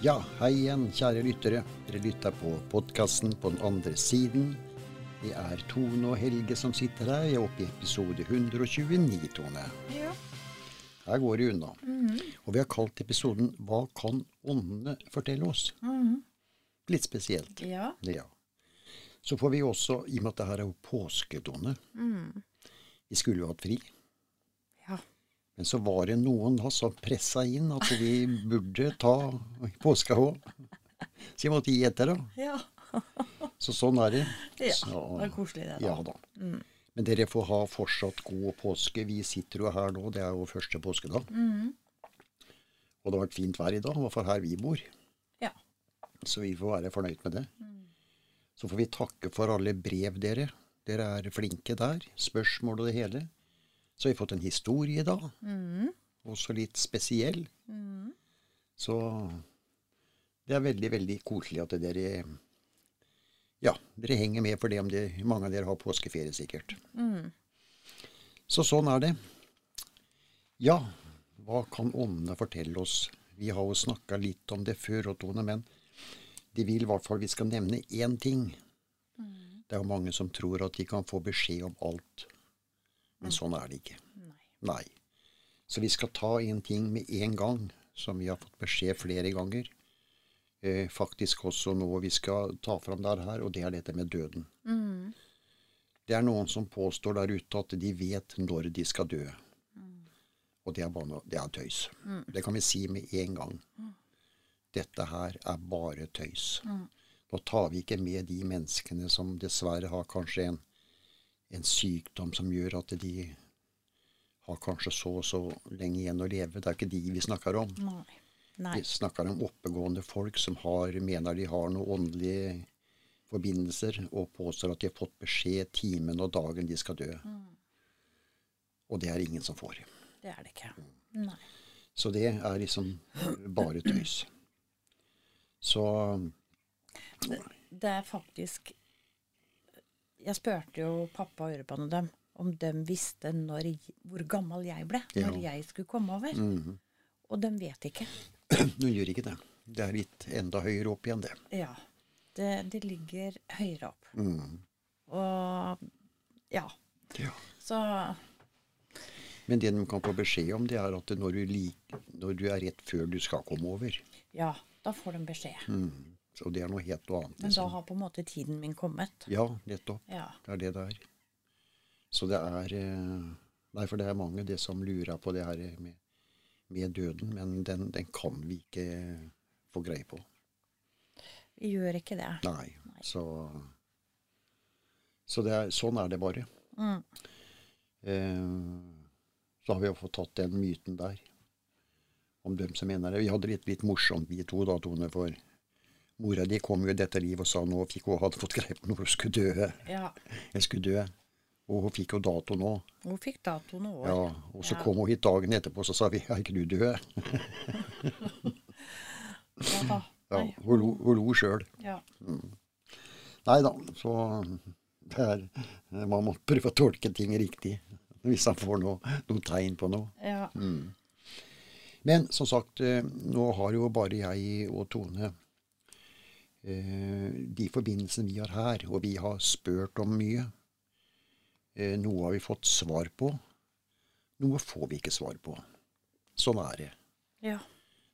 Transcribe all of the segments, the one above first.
Ja, hei igjen, kjære lyttere. Dere lytter på podkasten på den andre siden. Det er Tone og Helge som sitter her. Jeg er oppe i episode 129, Tone. Ja. Her går det unna. Og vi har kalt episoden 'Hva kan åndene fortelle oss?' Litt spesielt. ja. Ja. Så får vi også, i og med at det her er jo påskedåne Vi skulle jo hatt fri. Men så var det noen da som pressa inn at vi burde ta påska òg. Så jeg måtte gi etter, da. Ja. Så sånn er det. Ja, Så- det er koselig det, da. Ja da. Men dere får ha fortsatt god påske. Vi sitter jo her nå, det er jo første påskedag. Og det har vært fint vær i dag, i hvert fall her vi bor. Ja. Så vi får være fornøyd med det. Så får vi takke for alle brev dere. Dere er flinke der. Spørsmål og det hele. Så har vi fått en historie i dag. Også litt spesiell. Så det er veldig, veldig koselig at dere Ja, dere henger med for det om det, mange av dere har påskeferie sikkert. Så sånn er det. Ja, hva kan åndene fortelle oss? Vi har jo snakka litt om det før, Tone, men de vil i hvert fall vi skal nevne én ting. Det er jo mange som tror at de kan få beskjed om alt. Men sånn er det ikke. Nei. Nei. Så vi skal ta en ting med en gang, som vi har fått beskjed flere ganger. Eh, faktisk også nå vi skal ta fram der her, og det er dette med døden. Det er noen som påstår der ute at de vet når de skal dø. Og det er bare noe, det er tøys. Det kan vi si med en gang. Dette her er bare tøys. Nå tar vi ikke med de menneskene som dessverre har kanskje en, en sykdom som gjør at de har kanskje så og så lenge igjen å leve. Det er ikke de vi snakker om. Nei. Nei. Vi snakker om oppegående folk som har, mener de har noen åndelige forbindelser, og påstår at de har fått beskjed timen og dagen de skal dø. Og det er ingen som får. Det er det ikke. Nei. Så det er liksom bare tøys. Så Det er faktisk Jeg spurte jo pappa og Urban og dem om de visste når, hvor gammel jeg ble når Ja. jeg skulle komme over. Og de vet ikke. Nå gjør ikke det. Det er litt enda høyere opp igjen, det. Ja. Det, det ligger høyere opp. Og ja. Ja. Så Men det de kan få beskjed om, det er at når du, lik, når du er rett før du skal komme over ja, da får de beskjed. Så det er noe helt annet. Men da Liksom. har på en måte tiden min kommet. Ja, nettopp. Ja. Det er det det er. Så det er eh, Nei, for det er mange det som lurer på det her med, med døden, men den, den kan vi ikke få greie på. Vi gjør ikke det. Nei. Så, så det er, sånn er det bare. Mm. Eh, så har vi jo fått tatt den myten der. Om dem som mener det. Vi hadde litt, litt morsomt, vi to, da, Tone. For mora di kom jo i dette livet og sa nå fikk hun hadde fått greie på når hun skulle dø. Ja. Jeg skulle dø. Og hun fikk jo dato nå. Hun fikk dato nå òg. Ja, og så Ja. kom hun hit dagen etterpå, så sa vi er ikke du død? Ja, da. Ja, hun lo, hun lo sjøl. Ja. Nei da, så det er Man må prøve å tolke ting riktig hvis han får noe, noen tegn på noe. ja. Men som sagt, eh, nå har jo bare jeg og Tone de forbindelsene vi har her, og vi har spurt om mye. Eh, Noe har vi fått svar på. Noe får vi ikke svar på. Sånn er det. ja.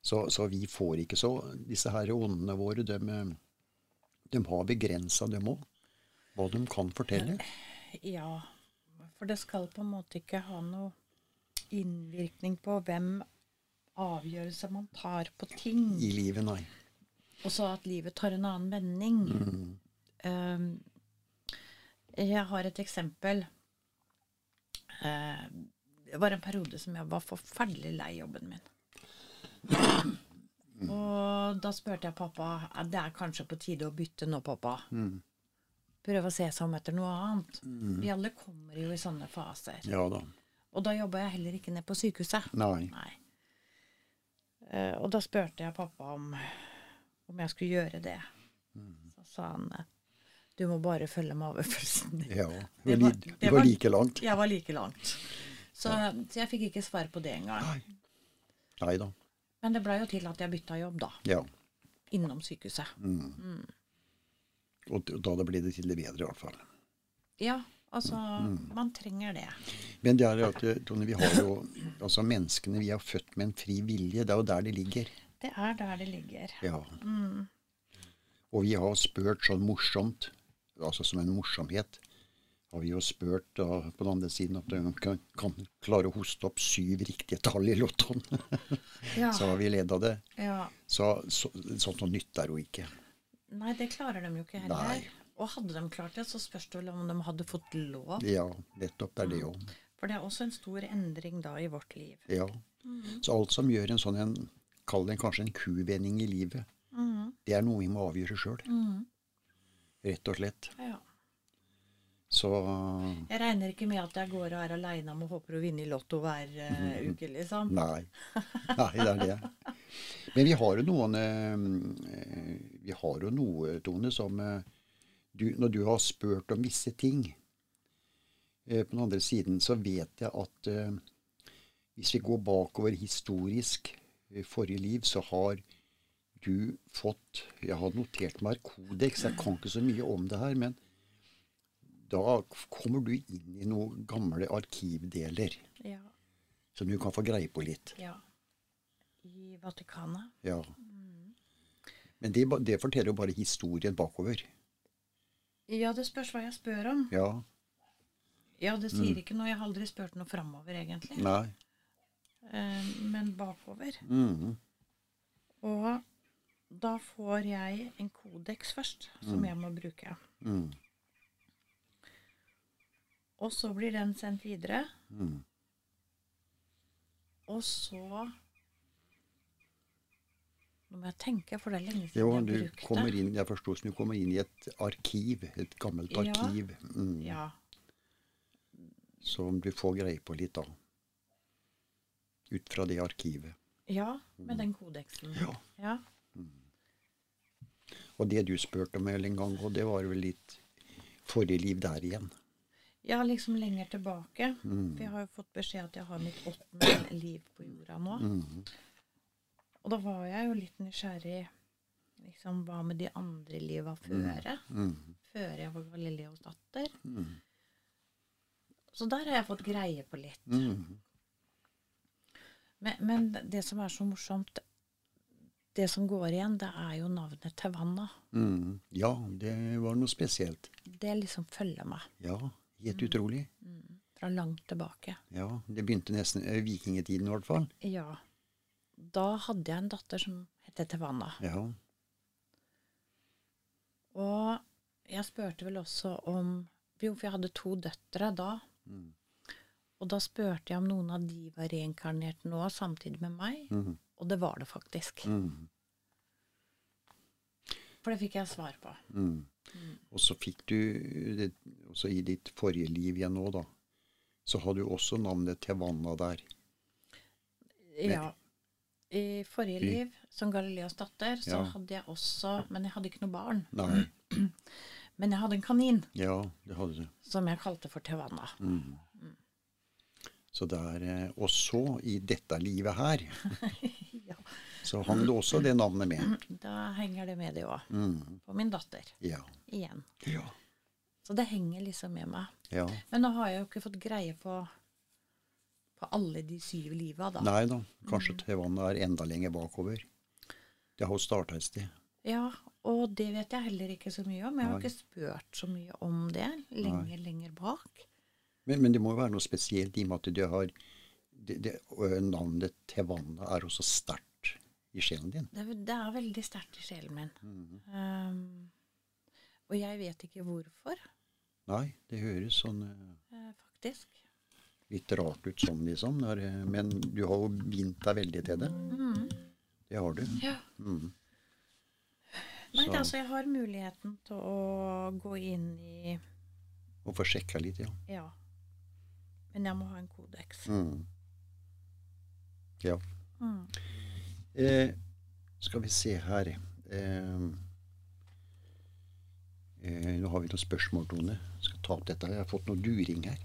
Så, så vi får ikke så Disse her åndene våre, de, de har begrensa, dem òg. Hva de kan fortelle. Ja, for det skal på en måte ikke ha noe innvirkning på hvem avgjørelser man tar på ting. I livet, nei. Og så at livet tar en annen vending. Um, jeg har et eksempel. Uh, det var en periode som jeg var forferdelig lei jobben min. Og da spurte jeg pappa det er kanskje på tide å bytte nå, pappa. Prøve å se seg om etter noe annet. Vi alle kommer jo i sånne faser. Ja da. Og da jobba jeg heller ikke ned på sykehuset. Nei. Nei. Uh, og da spurte jeg pappa om, om jeg skulle gjøre det. Så sa han du må bare følge magefølelsen din. Ja. Det var- var, var- var like langt. Jeg var like langt. Så, så jeg fikk ikke svar på det engang. Nei. Nei da. Men det blei jo til at jeg bytta jobb, da. Ja. innom sykehuset. Og d- da det ble det til det bedre, i hvert fall. Ja, altså Man trenger det. Men det er at, eh, Tone, vi har jo altså menneskene vi er født med en fri vilje. Det er jo der det ligger. Det er der det ligger. Ja. Og vi har spurt sånn morsomt, altså som en morsomhet, har vi jo spurt da, på den andre siden at de kan, kan klare å hoste opp syv riktige tall i lottoen. Ja. Så har vi ledd av det. ja. Så, så, sånt noe nytt er jo ikke. Nei, det klarer de jo ikke heller. Nei. Og hadde de klart det, så spørs det vel om de hadde fått lov. Ja, nettopp. Det er det òg. For det er også en stor endring da i vårt liv. Ja. Så alt som gjør en sånn en Kall det kanskje en kuvending i livet, det er noe vi må avgjøre sjøl. Rett og slett. Ja. Så Jeg regner ikke med at jeg går og er aleine og håper å vinne i Lotto hver uh, uke, liksom. Nei. Nei, det er det. Men vi har jo noen uh, Vi har jo noe, Tone, som uh, du, Når du har spurt om visse ting på den andre siden, så vet jeg at hvis vi går bakover historisk, forrige liv, så har du fått Jeg har notert meg kodeks. Jeg kan ikke så mye om det her, men da kommer du inn i noen gamle arkivdeler Ja. som du kan få greie på litt. ja. I Vatikanet. Ja. Men det, det forteller jo bare historien bakover. Ja, det spørs hva jeg spør om. Ja. Ja, det sier ikke noe. Jeg har aldri spurt noe framover, egentlig. Nei. Eh, men bakover. Mhm. Og da får jeg en kodeks først, som jeg må bruke. Mm. Og så blir den sendt videre. Mm. Og så Nå må jeg tenke, for det er lenge siden Jo, jeg brukte kommer inn, jeg forsto som du kommer inn i et arkiv, et gammelt Ja. arkiv, mm. Ja. som du får greie på litt da. Ut fra det arkivet. ja, med den kodeksen. Ja. ja. Og det du spurte om en gang, og det var vel litt forrige liv der igjen. Ja, liksom lenger tilbake. Mm. For jeg har jo fått beskjed at jeg har mitt åttende liv på jorda nå. Mm. Og da var jeg jo litt nysgjerrig liksom, hva med de andre liva føre? Mhm. Før jeg var Galileos datter. Så der har jeg fått greie på litt. Mhm. Men, men det som er så morsomt, det som går igjen, det er jo navnet til vannet. Mm. Ja, det var noe spesielt. Det liksom følger meg Ja, helt utrolig. fra langt tilbake. Ja, det begynte nesten i vikingtiden i hvert fall. Ja. Da hadde jeg en datter som het Tevanna. Ja. Og jeg spurte vel også om Jo, for jeg hadde to døtre da. Mm. Og da spurte jeg om noen av de var reinkarnert nå samtidig med meg. Mhm. Og det var det faktisk. Mhm. For det fikk jeg svar på. Mm. Og så fikk du det, også i ditt forrige liv igjen nå, da. Så har du også navnet Tevanna der. Ja. I forrige I- liv, som Galileas datter, så Ja. hadde jeg også Men jeg hadde ikke noe barn. Nei. Men jeg hadde en kanin Ja, det hadde du. som jeg kalte for Tevanna. Mm. Så der, er Og så, i dette livet her, Ja. så hang det også det navnet med. Da henger det med det òg. Mm. På min datter. Ja. Igjen. Ja. Så det henger liksom med meg. ja. Men nå har jeg jo ikke fått greie på på alle de syv liva, da. Nei da, kanskje Tevan er enda lenger bakover. Det har jo starta et sted. Ja, og det vet jeg heller ikke så mye om. Jeg har Nei. ikke spurt så mye om det lenger, lenger bak. Men, men det må jo være noe spesielt i og med at du har det, det, Navnet Tevanna er også sterkt i sjelen din. Det, det er veldig sterkt i sjelen min. Um, og jeg vet ikke hvorfor, Nei, det høres sånn eh, faktisk. litt rart ut sånn, liksom. Når, men du har jo bindt deg veldig til det. Det har du. Ja. Mm. Nei, altså, jeg har muligheten til å gå inn i Og få sjekka litt, ja. Ja. Men jeg må ha en kodeks. Mm. Ja. Mm. Eh, skal vi se her eh, eh, Nå har vi noen spørsmål, Tone. Skal ta opp dette. Jeg har fått noe during her.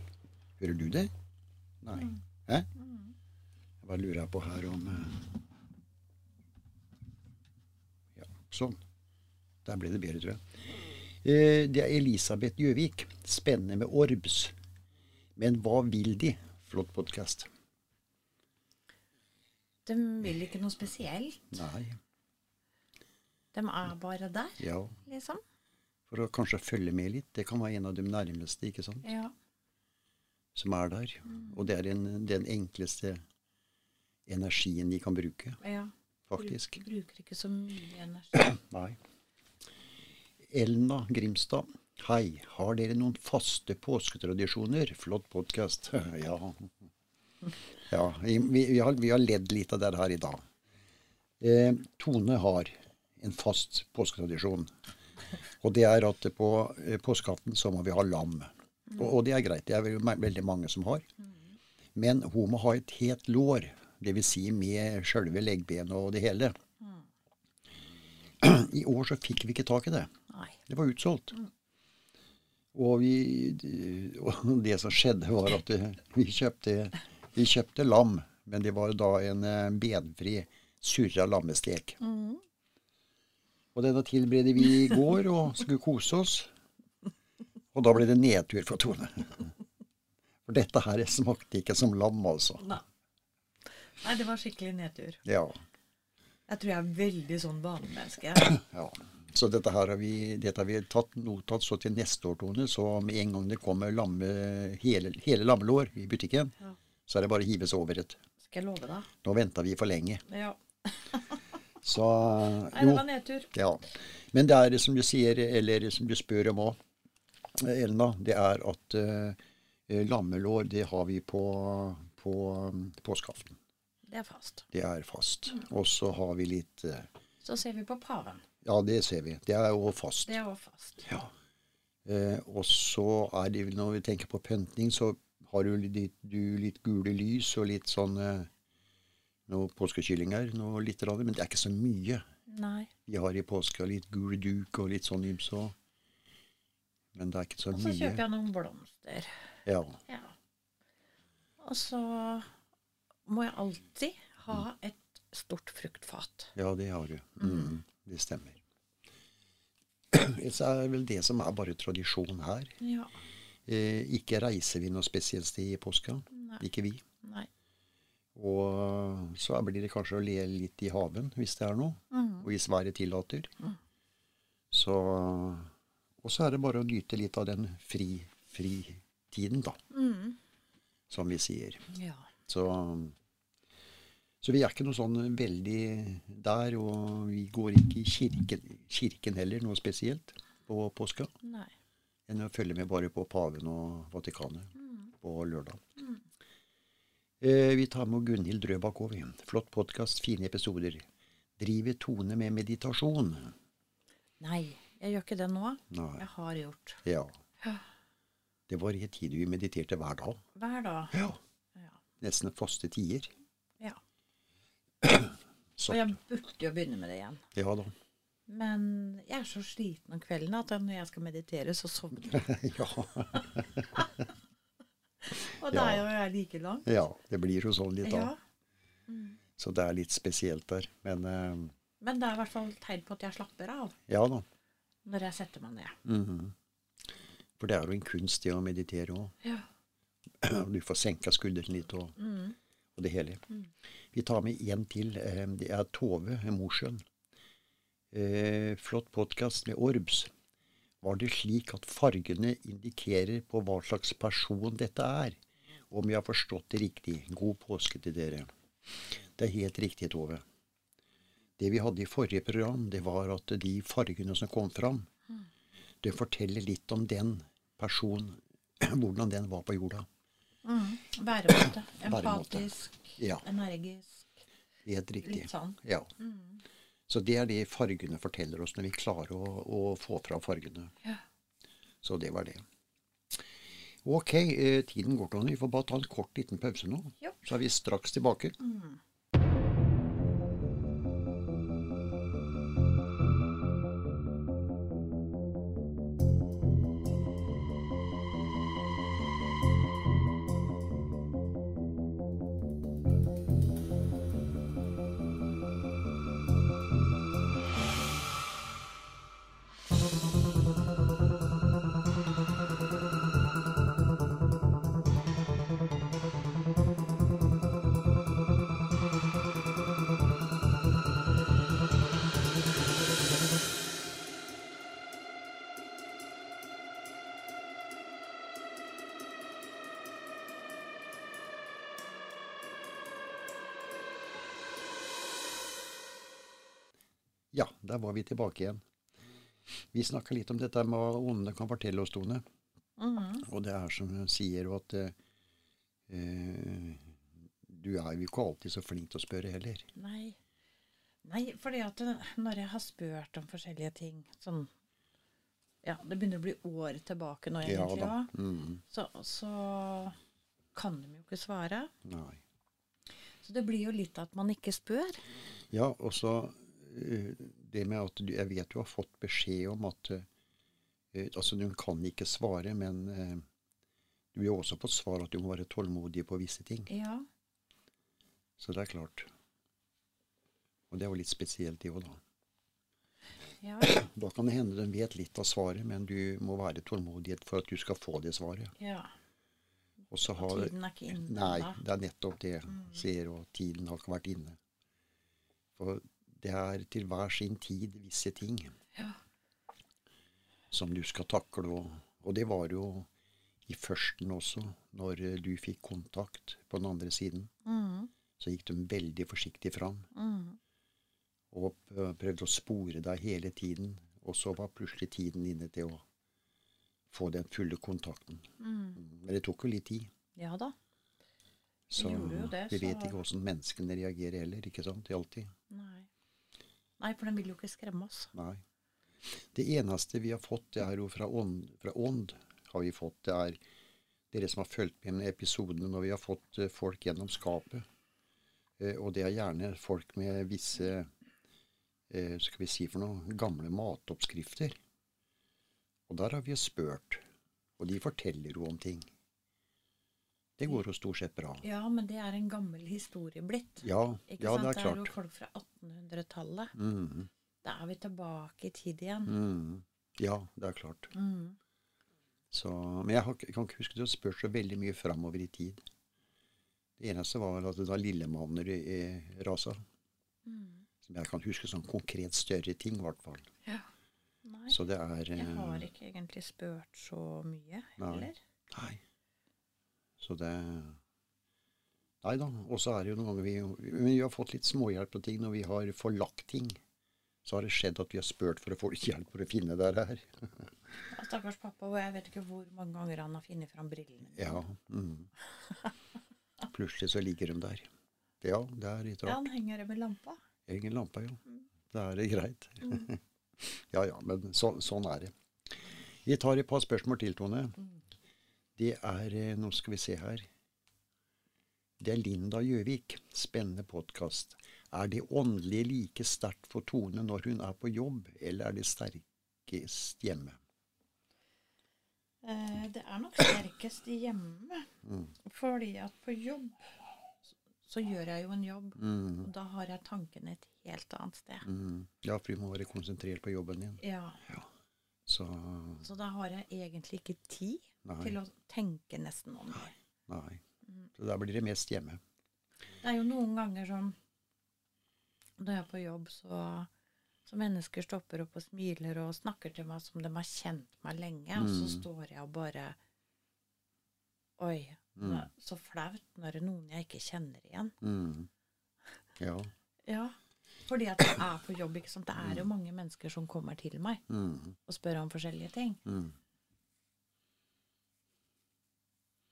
Hører du det? Nei. Hæ? Jeg bare lurer på her om eh, Ja. Sånn. Der ble det bedre, tror jeg. Eh, det er Elisabeth Gjøvik. Spennende med orbs. Men hva vil de? Flott podkast. De vil ikke noe spesielt. Nei. De er bare der, Ja. liksom. For å kanskje følge med litt. Det kan være en av de nærmeste, ikke sant. Ja. Som er der. Og det er en, den enkleste energien de kan bruke, ja. faktisk. Bruker, bruker ikke så mye energi. Nei. Elna Grimstad. Hei, har dere noen faste påsketradisjoner? Flott podkast. ja. ja vi, vi, har, vi har ledd litt av det her i dag. Eh, Tone har en fast påsketradisjon. Og det er at på eh, påskeaften så må vi ha lam. Og, og det er greit. Det er vel veldig mange som har. Men hun må ha et helt lår. Dvs. Si med sjølve leggbenet og det hele. I år så fikk vi ikke tak i det. Det var utsolgt. Og, vi, og det som skjedde, var at vi kjøpte, vi kjøpte lam. Men det var da en eh, benfri surra lammestek. Og denne tilberedte vi i går og skulle kose oss. Og da ble det nedtur for Tone. For dette her smakte ikke som lam, altså. Nei. Nei, det var skikkelig nedtur. Ja. Jeg tror jeg er veldig sånn vanemenneske. Ja. Så dette her har vi, dette har vi tatt notat så til neste år, Tone. Så med en gang det kommer lamme, hele, hele lammelår i butikken, Ja. så er det bare å hive seg over et. Skal jeg love deg? Nå venter vi for lenge. Ja. Så Nei, det var nedtur. Ja. Men det er som du sier, eller som du spør om òg, Elna, det er at uh, lammelår, det har vi på, på um, påskeaften. Det er fast. Det er fast. Og så har vi litt uh, Så ser vi på paven. Ja, det ser vi. Det er jo fast. Det er også fast. Ja. Eh, og så er det når vi tenker på pynting, så har du litt, du litt gule lys og litt sånn eh, noe påskekyllinger, noe litt men det er ikke så mye. Nei. Vi har i påska litt gul duk og litt sånn ymse òg. Men det er ikke så mye. Og så mye. kjøper jeg noen blomster. Ja. Ja. Og så må jeg alltid ha et stort fruktfat. ja, det har du. Mm, det stemmer. Så er vel det som er bare tradisjon her. Ja. Eh, ikke reiser vi noe spesielt sted i påska. Ikke vi. Nei. Og så blir det kanskje å le litt i haven, hvis det er noe. Mhm. Og hvis været tillater. Så Og så er det bare å nyte litt av den fri, fritiden, da. Mm. Som vi sier. Ja. Så, så vi er ikke noe sånn veldig der. Og vi går ikke i kirken, kirken heller, noe spesielt, på påska. Nei. Enn å følge med bare på paven og Vatikanet Mm. på lørdag. Eh, vi tar med Gunhild Drøbak òg. Flott podkast, fine episoder. Driver Tone med meditasjon? Nei, jeg gjør ikke det nå. Nei. Jeg har gjort. Ja. Ja. Det var i en tid vi mediterte hver dag. Hver dag. Ja. Ja. Nesten faste tider. Og jeg burde jo begynne med det igjen. ja da. Men jeg er så sliten om kvelden at når jeg skal meditere, så sovner jeg. ja. Og da er jo jeg like lang. ja. Det blir jo sånn litt da. Ja. Så det er litt spesielt der. Men uh, Men det er i hvert fall tegn på at jeg slapper av ja da. når jeg setter meg ned. Mhm. For det er jo en kunst det å meditere òg. Ja. Du får senka skuldrene litt og, Mm. og det hele. Vi tar med en til. eh, Det er Tove Mosjøen. Eh, flott podkast med Orbs. Var det slik at fargene indikerer på hva slags person dette er? Om jeg har forstått det riktig. God påske til dere. Det er helt riktig, Tove. Det vi hadde i forrige program, det var at de fargene som kom fram, det forteller litt om den personen, hvordan den var på jorda. Mm. Væremåte. Empatisk, Ja, energisk. helt riktig. Litt sånn. Ja. Så det er det fargene forteller oss når vi klarer å, å få fram fargene. Ja. Så det var det. Ok, eh, tiden går til Vi får bare ta en kort liten pause nå. Jo. Så er vi straks tilbake. Ja, der var vi tilbake igjen. Vi snakka litt om dette med hva åndene kan fortelle oss, Tone. Mhm. Og det er som hun sier, at eh, eh, du er jo ikke alltid så flink til å spørre heller. Nei. Nei, fordi at når jeg har spurt om forskjellige ting sånn Ja, det begynner å bli år tilbake nå, Ja egentlig da. Mm, Så, så kan de jo ikke svare. nei. Så det blir jo litt at man ikke spør. Ja, og så eh, det med at du Jeg vet du har fått beskjed om at eh, Altså, hun kan ikke svare, men eh, du har også fått svar at du må være tålmodig på visse ting. Ja. Så det er klart. Og det er jo litt spesielt, det òg, da. Ja. Da kan det hende de vet litt av svaret, men du må være tålmodig for at du skal få det svaret. ja. Og så Og har tiden er ikke inne Nei, det er nettopp det Mm. Ser, og tiden har ikke vært inne. For det er til hver sin tid visse ting Ja. som du skal takle. Og, og det var jo i førsten også, når eh, du fikk kontakt på den andre siden. Mm. Så gikk de veldig forsiktig fram Mm. og prøvde å spore deg hele tiden. Og så var plutselig tiden inne til å få den fulle kontakten. Mm. Men det tok jo litt tid. Ja da. Så det, vi så- vet ikke hvordan menneskene reagerer heller, ikke sant? Alltid. Nei. Nei, for den vil jo ikke skremme oss. Nei. Det eneste vi har fått, det er jo fra ånd, fra ånd har vi fått. Det er dere som har fulgt med i episodene når vi har fått eh, folk gjennom skapet. Eh, og det er gjerne folk med visse eh, skal vi si for noe, gamle matoppskrifter. Og der har vi jo spurt. Og de forteller jo om ting. Det går jo stort sett bra. Ja, men det er en gammel historie blitt. Ja, Ikke ja sant? det er klart. Det er jo folk fra 1800-tallet. Mm. Da er vi tilbake i tid igjen. Mm. Ja, det er klart. Mm. Så, men jeg, har, jeg kan ikke huske du har spurt så veldig mye framover i tid. Det eneste var at da lillemanner i rasa. Mm. Som jeg kan huske sånn konkret større ting, i hvert fall. Ja. Nei, Så det er jeg eh, har ikke egentlig spurt så mye Nei. heller. Nei. Så det Nei da. Og så er det jo noen ganger vi Men vi har fått litt småhjelp på ting når vi har forlagt ting. Så har det skjedd at vi har spurt for å få litt hjelp for å finne det her. Ja, stakkars pappa, og jeg vet ikke hvor mange ganger han har funnet fram brillene. Ja. Mm. Plutselig så ligger de der. Ja, det er litt Ja, han henger med lampa. Henger lampa, ja. Da er det greit. ja ja, men så, sånn er det. Vi tar et par spørsmål til, Tone. Det er eh, Nå skal vi se her. Det er Linda Gjøvik. Spennende podkast. Er det åndelige like sterkt for Tone når hun er på jobb, eller er det sterkest hjemme? Eh, det er nok sterkest hjemme. Mm. Fordi at på jobb så, så gjør jeg jo en jobb. Mm, Og da har jeg tankene et helt annet sted. mm. Ja, for du må være konsentrert på jobben din. Ja, Så Så da har jeg egentlig ikke tid nei. til å tenke nesten om det. nei. Mm. Så da blir det mest hjemme. Det er jo noen ganger som Når jeg er på jobb, så, så mennesker stopper opp og smiler og snakker til meg som de har kjent meg lenge, og så Mm. står jeg og bare Oi, Mm. så flaut når det er noen jeg ikke kjenner igjen. Mm. Ja. Ja, fordi at jeg er på jobb, ikke sant. Det er jo mange mennesker som kommer til meg Mm. og spør om forskjellige ting. Mm.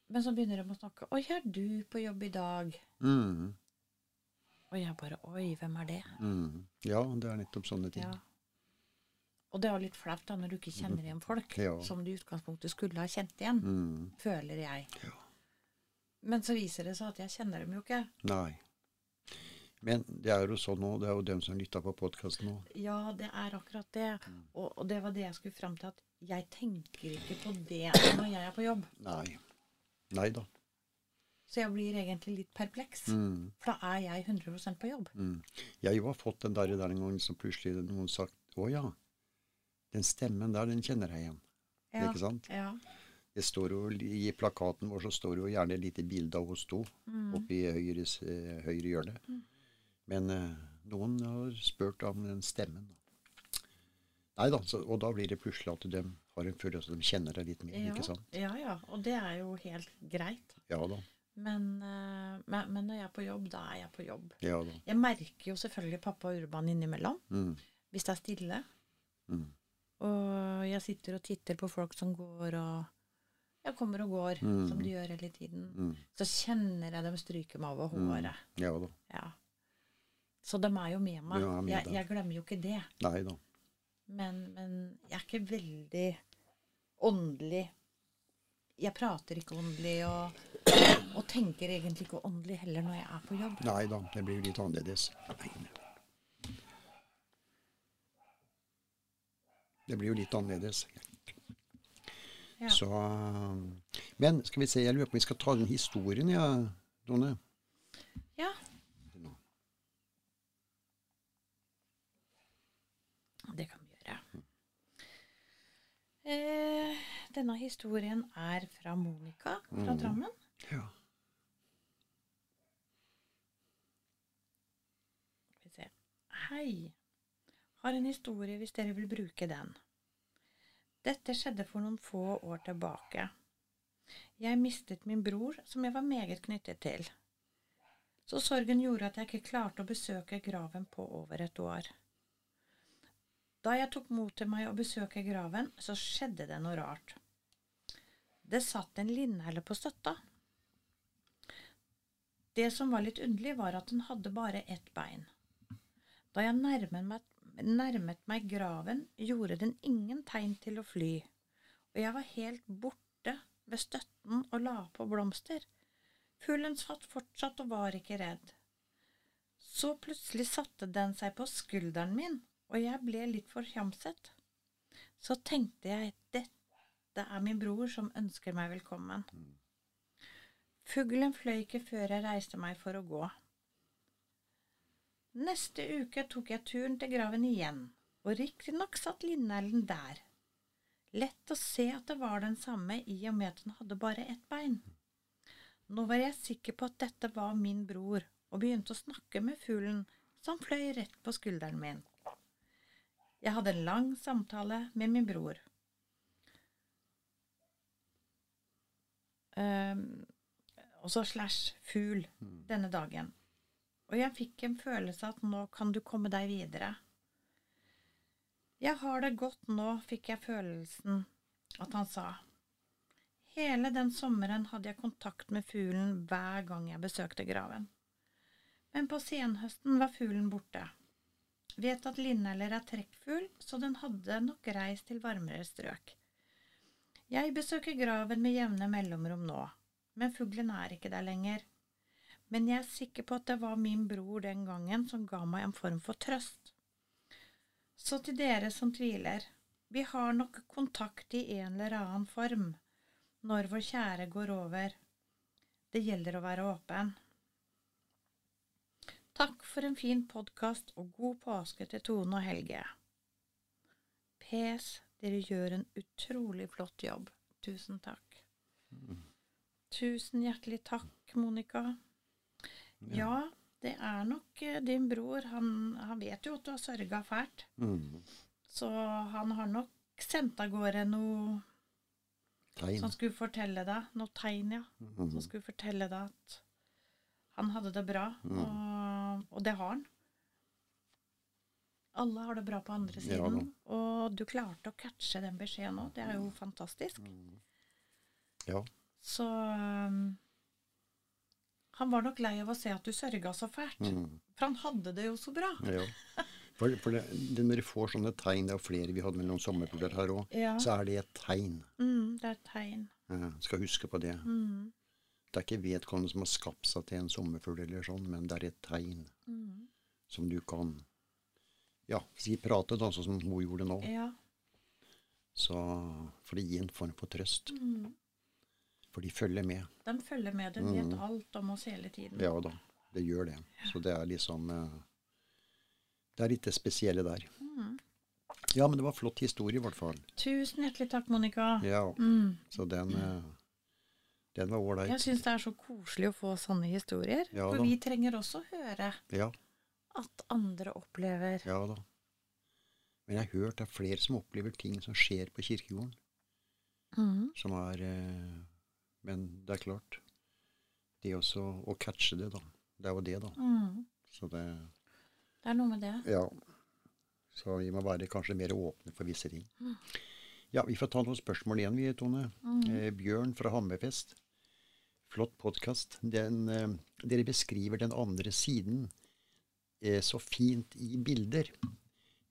Men så begynner de å snakke 'Oi, er du på jobb i dag?' Mm. Og jeg bare 'Oi, hvem er det?' Mm. Ja, det er nettopp sånne ting. Ja. Og det er jo litt flaut da når du ikke kjenner igjen folk Ja. som du i utgangspunktet skulle ha kjent igjen, Mm. føler jeg. Ja. Men så viser det seg at jeg kjenner dem jo ikke. Nei. Men det er jo sånn nå, det er jo dem som lytter på podkasten nå. Ja, det er akkurat det. Mm. Og, og det var det jeg skulle fram til, at jeg tenker ikke på det når jeg er på jobb. Nei. Nei da. Så jeg blir egentlig litt perpleks. Mm. For da er jeg 100% på jobb. Mm. Jeg har fått den der, der en gang som plutselig noen sagt Å ja, den stemmen der, den kjenner jeg igjen. Ja. Ikke sant? Ja. Det står jo, I plakaten vår så står det jo gjerne et lite bilde av oss to Mm. oppe i høyre, eh, høyre hjørne. Men eh, noen har spurt om den stemmen. Nei da, så, og da blir det plutselig at de har en følelse at de kjenner deg litt mer. Ja, ikke sant? ja, ja. Og det er jo helt greit. Ja da. Men, eh, men, men når jeg er på jobb, da er jeg på jobb. Ja da. Jeg merker jo selvfølgelig pappa Urban innimellom. Mm. hvis det er stille, Mm. og jeg sitter og titter på folk som går og jeg kommer og går, Mm. som de gjør hele tiden, Mm. så kjenner jeg dem stryke meg over håret. Ja da. Ja. Så de er jo med meg. Er jeg, jeg glemmer jo ikke det. Nei da. Men, men jeg er ikke veldig åndelig. Jeg prater ikke åndelig og, og tenker egentlig ikke åndelig heller når jeg er på jobb. Nei da. Det blir jo litt annerledes. Det blir jo litt annerledes. Ja. Så Men skal vi se, jeg lurer på om vi skal ta den historien, ja, Donne? Ja. Det kan vi gjøre. Eh, denne historien er fra Monica fra Mm. Drammen. Ja. Skal vi se. Hei. Har en historie hvis dere vil bruke den. Dette skjedde for noen få år tilbake. Jeg mistet min bror, som jeg var meget knyttet til. Så sorgen gjorde at jeg ikke klarte å besøke graven på over et år. Da jeg tok mot til meg å besøke graven, så skjedde det noe rart. Det satt en linnhelle på støtta. Det som var litt underlig, var at den hadde bare ett bein. Da jeg nærmet meg, nærmet meg graven, gjorde den ingen tegn til å fly, og jeg var helt borte ved støtten og la på blomster. Fuglen satt fortsatt og var ikke redd. Så plutselig satte den seg på skulderen min, og jeg ble litt forkjamset. Så tenkte jeg, dette er min bror som ønsker meg velkommen. Fuglen fløy ikke før jeg reiste meg for å gå. Neste uke tok jeg turen til graven igjen, og riktignok satt linnellen der. Lett å se at det var den samme i og med at den hadde bare ett bein. Nå var jeg sikker på at dette var min bror, og begynte å snakke med fuglen, som fløy rett på skulderen min. Jeg hadde en lang samtale med min bror. Um, også slash fugl denne dagen. Og jeg fikk en følelse at nå kan du komme deg videre. Jeg har det godt nå, fikk jeg følelsen at han sa. Hele den sommeren hadde jeg kontakt med fuglen hver gang jeg besøkte graven. Men på senhøsten var fuglen borte. Vet at linneller er trekkfugl, så den hadde nok reist til varmere strøk. Jeg besøker graven med jevne mellomrom nå, men fuglen er ikke der lenger. Men jeg er sikker på at det var min bror den gangen som ga meg en form for trøst. Så til dere som tviler, vi har nok kontakt i en eller annen form når vår kjære går over. Det gjelder å være åpen. Takk for en fin podkast og god påske til Tone og Helge. PS, dere gjør en utrolig flott jobb. Tusen takk. Tusen hjertelig takk, Monica. Ja, det er nok eh, din bror. Han, han vet jo at du har sørga fælt. Mm. Så han har nok sendt av gårde noe Tegn. som skulle fortelle deg, noe tegn, ja. Mm. Som skulle fortelle deg at han hadde det bra. Og, og det har han. Alle har det bra på andre siden. Ja, og du klarte å catche den beskjeden òg. Det er jo fantastisk. Ja. Så um, han var nok lei av å se at du sørga så fælt. Mm. For han hadde det jo så bra. ja. For, for det, det, når du får sånne tegn, det er flere vi hadde med noen sommerfugler her òg, Ja. så er det et tegn. Mm, det er et tegn. Ja, skal huske på det. Mm, Det er ikke vedkommende som har skapt seg til en sommerfugl eller sånn, men det er et tegn mm. som du kan ja, si prate, da, sånn som hun gjorde nå. Ja. Så, for det gir en form for trøst. Mm. For de følger med. De følger med. De vet alt om oss hele tiden. Mm. Ja da, det gjør det. Så det er liksom eh, Det er litt det spesielle der. Mm. Ja, men det var flott historie i hvert fall. Tusen hjertelig takk, Monica. Ja, Mm. så den eh, Den var Jeg ålreit. syns det er så koselig å få sånne historier. Ja for da. vi trenger også høre Ja, at andre opplever ja da. Men jeg har hørt det er flere som opplever ting som skjer på kirkegården. Mm. Som er eh, Men det er klart. Det også å catche det, da. Det er jo det, da. Mm. Så det Det er noe med det. Ja. Så vi må være kanskje mer åpne for visse ting. Ja, vi får ta noen spørsmål igjen, vi, Tone. Eh, Bjørn fra Hammerfest. Flott podkast. Eh, dere beskriver den andre siden eh, så fint i bilder.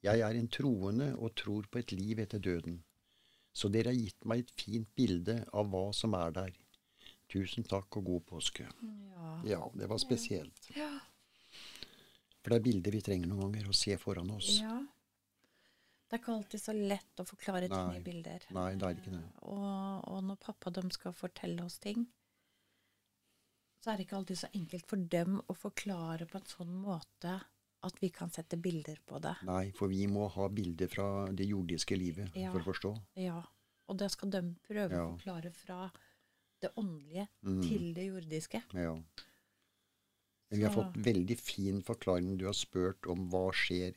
Jeg er en troende og tror på et liv etter døden. Så dere har gitt meg et fint bilde av hva som er der. Tusen takk og god påske. Ja. Ja, det var spesielt. ja. For det er bilder vi trenger noen ganger å se foran oss. Ja. Det er ikke alltid så lett å forklare ting i bilder. Nei, det er ikke det. Og, og når pappa dem skal fortelle oss ting, så er det ikke alltid så enkelt for dem å forklare på en sånn måte at vi kan sette bilder på det. Nei, for vi må ha bilder fra det jordiske livet Ja. for å forstå. Ja. Og det skal de prøve Ja. å forklare fra det åndelige Mm. til det jordiske. Ja. Men vi har fått veldig fin forklaring. Du har spurt om hva skjer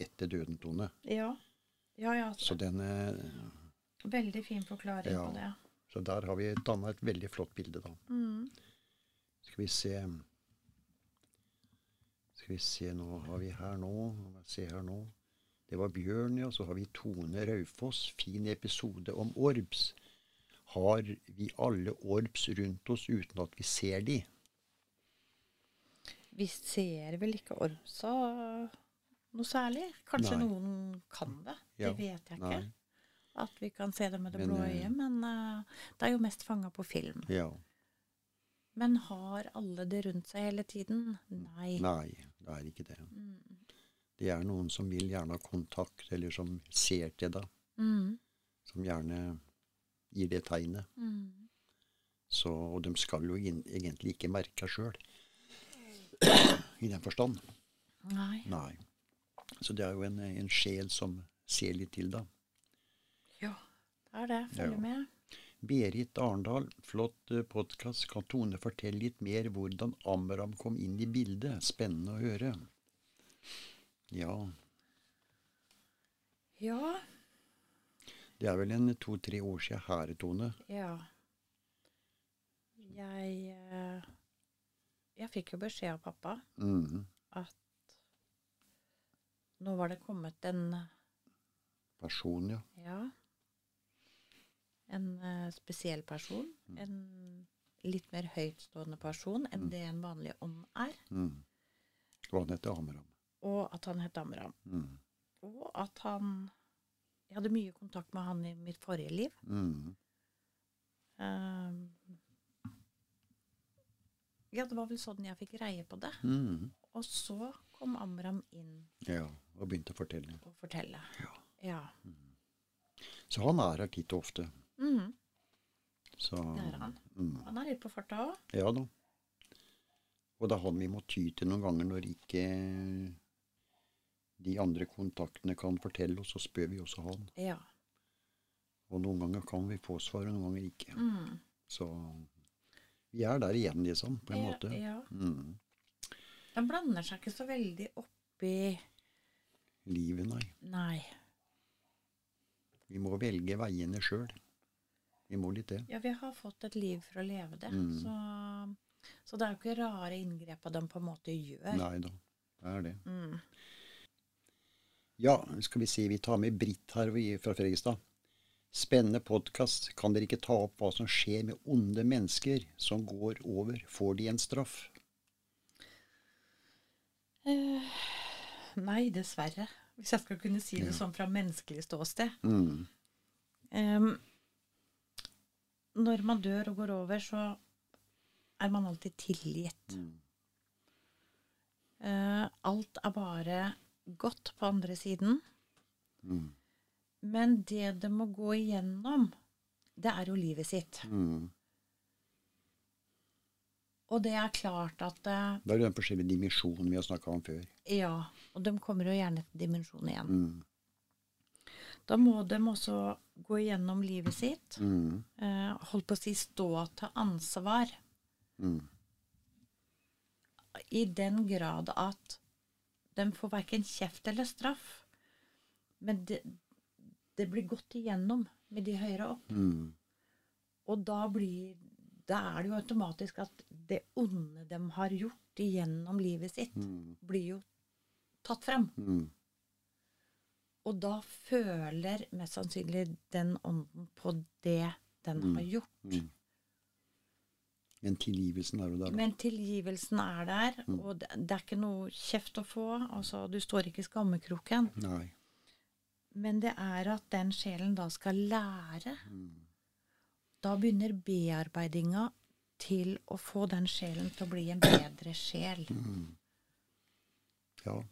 etter døden, Tone. Ja. Ja, ja. Så, denne, Veldig fin forklaring Ja. på det. så der har vi danna et veldig flott bilde, da. Mm. Skal vi se Skal vi se, nå har vi her nå se her nå. Det var Bjørn, ja. Så har vi Tone Raufoss. Fin episode om orbs. Har vi alle orbs rundt oss uten at vi ser de? Vi ser vel ikke orbsa noe særlig. Kanskje Nei. noen kan det. Det vet jeg ikke. Nei. At vi kan se det med det Men, blå eh, øyet. Men uh, det er jo mest fanga på film. Ja. Men har alle det rundt seg hele tiden? Nei. Nei, det er ikke det. Det er noen som vil gjerne ha kontakt, eller som ser til deg. Mm. Som gjerne gir det tegnet. Mm. Så, og de skal jo in, egentlig ikke merke sjøl. I den forstand. Nei. Nei. Så det er jo en, en sjel som ser litt til, da. Ja, det er det. Følg Ja. med. Berit Arendal, flott podkast. Kan Tone fortelle litt mer hvordan Amram kom inn i bildet? Spennende å høre. Ja, Ja. det er vel en to-tre år siden her, Tone. Ja. Jeg eh, Jeg fikk jo beskjed av pappa mm. at nå var det kommet en Person, ja. Ja. En uh, spesiell person. En litt mer høytstående person enn det en vanlig ånd er. Mm. Og han heter Amram. Og at han het Amram. Mm. Og at han Jeg hadde mye kontakt med han i mitt forrige liv. Mm. Ehm, ja, det var vel sånn jeg fikk greie på det. Mm. Og så kom Amram inn Ja, og begynte å fortelle. Å fortelle. Ja. Ja. Så han er her titt og ofte. Mm. Så, det er han. Mm. Han er litt på farta òg. Ja da. Og det er han vi må ty til noen ganger når ikke de andre kontaktene kan fortelle og så spør vi også han. Ja. Og noen ganger kan vi få svar, og noen ganger ikke. Mm. Så vi er der igjen, liksom, på en ja, måte. Ja. Mm. Den blander seg ikke så veldig oppi Livet, nei. Nei. Vi må velge veiene sjøl. Vi må litt det. Ja, vi har fått et liv for å leve det. Mm. Så, så det er jo ikke rare inngrepa de på en måte gjør. Nei da, det er det. Mm. Ja, skal vi si vi tar med Britt her fra Fredrikstad. Spennende podkast. Kan dere ikke ta opp hva som skjer med onde mennesker som går over? Får de en straff? Eh, nei, dessverre. Hvis jeg skal kunne si det sånn fra menneskelig ståsted. Mm. Um, når man dør og går over, så er man alltid tilgitt. Mm. Uh, alt er bare godt på andre siden. Mm. Men det det må gå igjennom, det er jo livet sitt. Mm. Og det er klart at Da Det er jo den forskjellige dimensjonen vi har snakka om før. Ja, og de kommer jo gjerne til dimensjon igjen. Mm. Da må de også gå igjennom livet sitt. Mm. Eh, holdt på å si stå til ansvar. Mm. I den grad at de får verken kjeft eller straff. Men det, det blir gått igjennom med de høyere opp. Mm. Og da blir da er det jo automatisk at det onde de har gjort igjennom livet sitt, Mm. blir jo tatt frem. Mm. Og da føler mest sannsynlig den ånden på det den Mm. har gjort. Mm. Men tilgivelsen er jo der. Men tilgivelsen er der, Mm. og det, det er ikke noe kjeft å få. Altså, du står ikke i skammekroken. Nei. Men det er at den sjelen da skal lære. Mm. Da begynner bearbeidinga til å få den sjelen til å bli en bedre sjel. Mm. Ja.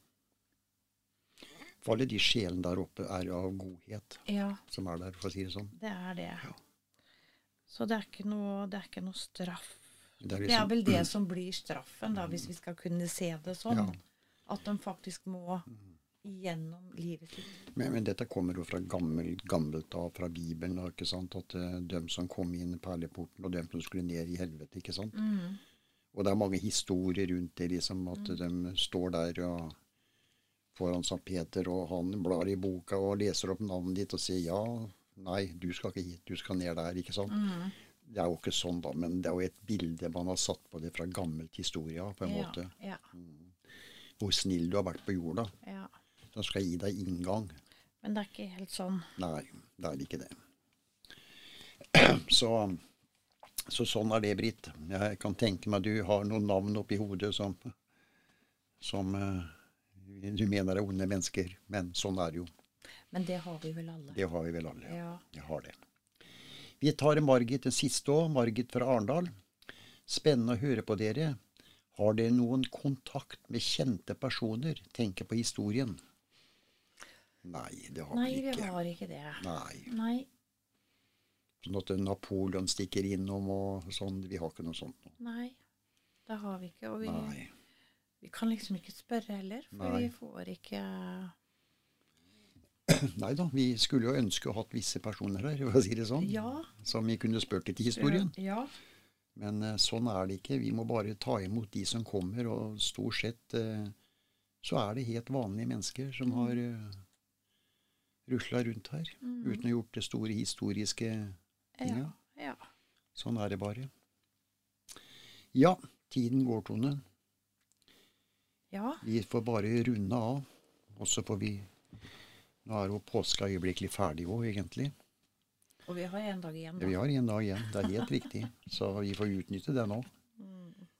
For alle de sjelene der oppe er av godhet Ja, som er der, for å si det sånn. det er det. Ja. Så det er noe, det er ikke noe straff. Det er, Det er liksom, vel det som blir straffen, da, hvis vi skal kunne se det sånn. Ja. At de faktisk må gjennom livet sitt. men, men dette kommer jo fra gammelt, gammelt av, fra Bibelen. ikke sant? At uh, de som kom inn perleporten, og de som skulle ned i helvete. ikke sant? Mm. Og det er mange historier rundt det, liksom, at de står der og foran St. Peter, og han blar i boka og leser opp navnet ditt og sier ja, nei, du skal ikke hit, du skal ned der. ikke sant? Mm. Det er jo ikke sånn, da, men det er jo et bilde man har satt på det fra gammelt historie, på en Ja, måte. ja, Hvor snill du har vært på jorda. ja. Den skal gi deg inngang. Men det er ikke helt sånn. Nei, det er ikke det. Så, så sånn er det, Britt. Jeg kan tenke meg du har noen navn oppi hodet som, som du mener er onde mennesker. Men sånn er det jo. Men det har vi vel alle. Det har vi vel alle. Ja. Jeg har det. Vi tar Margit den siste òg. Margit fra Arendal. Spennende å høre på dere. Har dere noen kontakt med kjente personer? Tenker på historien. Nei, det har Nei, vi vi har ikke det. Nei. Nei. Sånn at Napoleon stikker innom og sånn. Vi har ikke noe sånt nå. Nei. Det har vi ikke. Og vi, Nei. Vi kan liksom ikke spørre heller, for Nei. vi får ikke Nei da, vi skulle jo ønske å hatt visse personer her, for å si det sånn. Ja. Som vi kunne spurt i historien. Ja. Men eh, sånn er det ikke. Vi må bare ta imot de som kommer, og stort sett eh, så er det helt vanlige mennesker som har uh, rusla rundt her. Uten å ha gjort det store historiske tinga. Ja. Sånn er det bare. Ja, tiden går, Tone. Ja. Vi får bare runde av. Og så får vi Nå er jo påska øyeblikkelig ferdig òg, egentlig. Og vi har en dag igjen, da. Vi har en dag igjen, det er helt riktig. Så vi får utnytte det nå.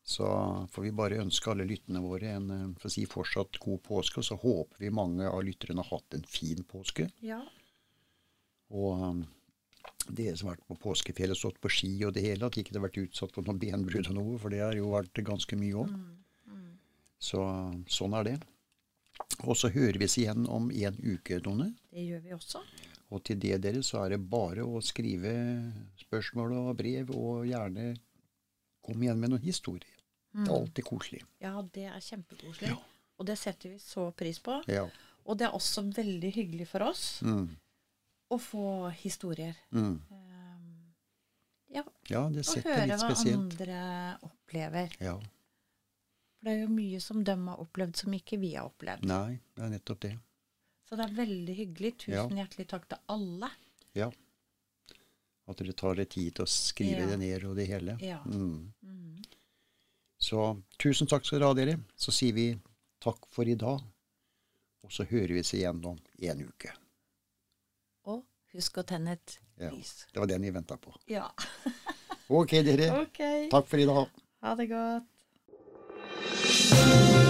Så får vi bare ønske alle lytterne våre en eh, for å si, fortsatt god påske. Og så håper vi mange av lytterne har hatt en fin påske. Ja. Og um, dere som har vært på påskefjellet, stått på ski og det hele, at ikke det har vært utsatt for noe benbrudd og noe, for det har jo vært ganske mye òg. Så sånn er det. Og så hører vi igjen om en uke, Tone. Det gjør vi også. Og til det dere så er det bare å skrive spørsmål og brev, og gjerne kom igjen med noen historier. Det er alltid koselig. Ja, det er kjempekoselig. Ja. Og det setter vi så pris på. Ja. Og det er også veldig hyggelig for oss Mm. å få historier. Mm. Um, ja, ja, det og høre hva andre opplever. Ja. For det er jo mye som de har opplevd som ikke vi har opplevd. Nei, det er nettopp det. Så det er veldig hyggelig. Tusen hjertelig takk til alle. Ja. At dere tar dere tid til å skrive Ja. det ned og det hele. Ja. Mm. Mm. Så tusen takk skal dere ha, dere. Så sier vi takk for i dag. Og så hører vi oss igjen om en uke. Og husk å tenne et Ja. lys. Det var den vi venta på. Ja. Ok, dere. Ok. Takk for i dag. Ha det godt. you